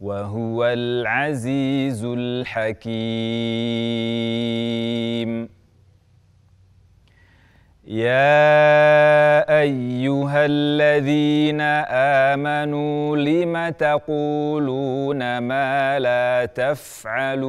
وهو العزيز الحكيم. يا أيها الذين آمنوا لم تقولون ما لا تفعلون؟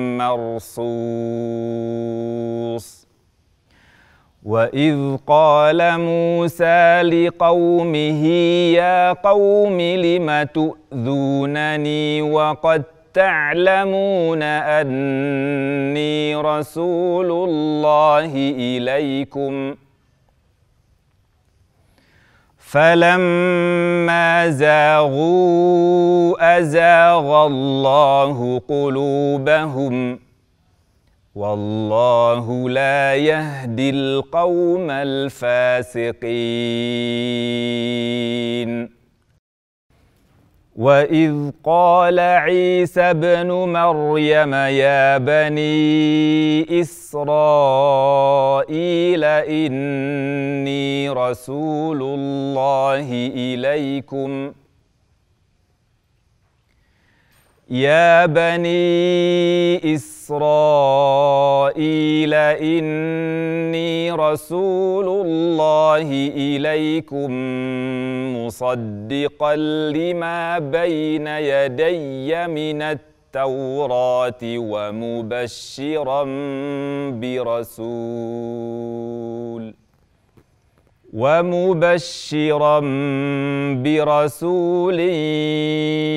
مرصوص وإذ قال موسى لقومه يا قوم لم تؤذونني وقد تعلمون أني رسول الله إليكم؟ فلما زاغوا ازاغ الله قلوبهم والله لا يهدي القوم الفاسقين واذ قال عيسى ابن مريم يا بني اسرائيل اني رسول الله اليكم يا بني اسرائيل إني رسول الله إليكم مصدقا لما بين يدي من التوراة ومبشرا برسول. ومبشرا برسول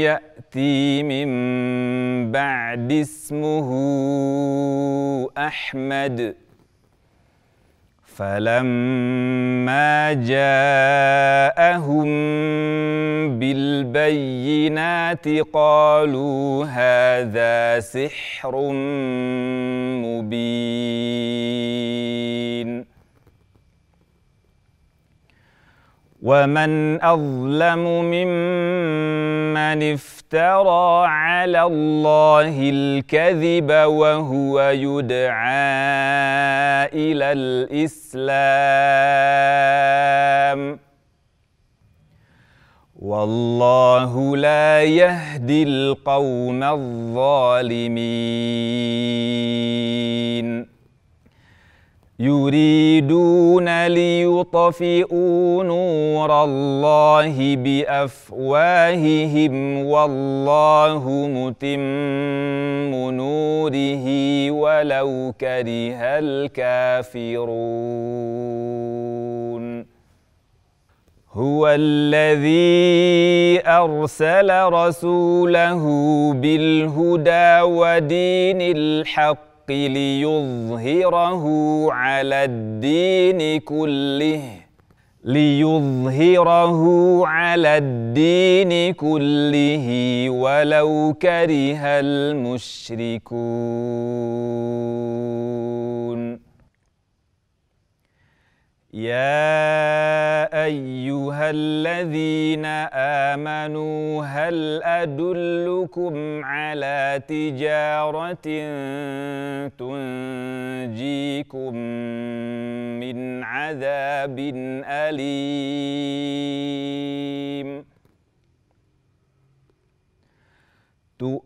يأتي من بعد اسمه أحمد. فلما جاءهم بالبينات قالوا هذا سحر مبين. ومن اظلم ممن افترى على الله الكذب وهو يدعى إلى الاسلام والله لا يهدي القوم الظالمين يريدون ليطفئوا نور الله بأفواههم والله متم نوره ولو كره الكافرون. هو الذي أرسل رسوله بالهدى ودين الحق الحق ليظهره على الدين كله. ليظهره على الدين كله ولو كره المشركون. يا أيها الذين آمنوا هل أدلكم على تجارة تنجيكم من عذاب أليم؟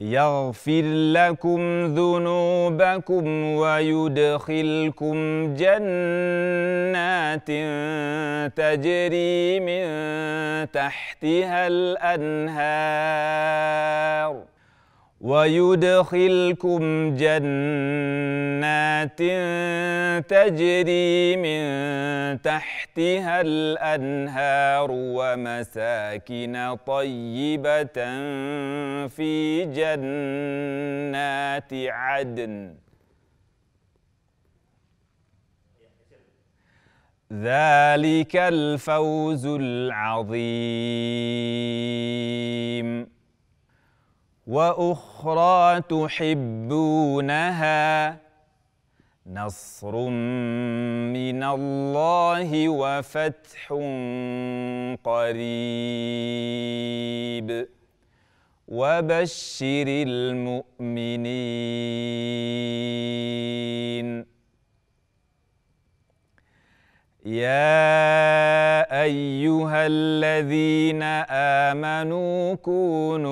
يغفر لكم ذنوبكم ويدخلكم جنات تجري من تحتها الأنهار. ويدخلكم جنات تجري من تحتها الأنهار ومساكن طيبة في جنات عدن. ذلك الفوز العظيم. وأخرى تحبونها نصر من الله وفتح قريب. وبشر المؤمنين. يا أيها الذين آمنوا كونوا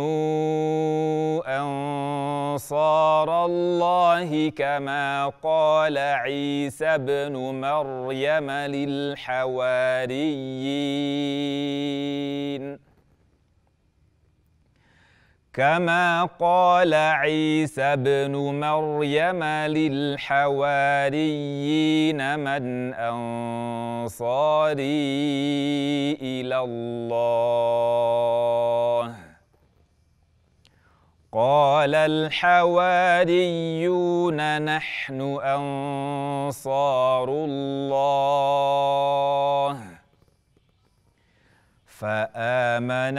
أنصار الله كما قال عيسى ابن مريم للحواريين. كما قال عيسى ابن مريم للحواريين من أنصاري إلى الله. قال الحواريون نحن أنصار الله. فآمن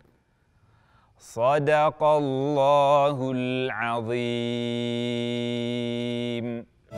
صدق الله العظيم.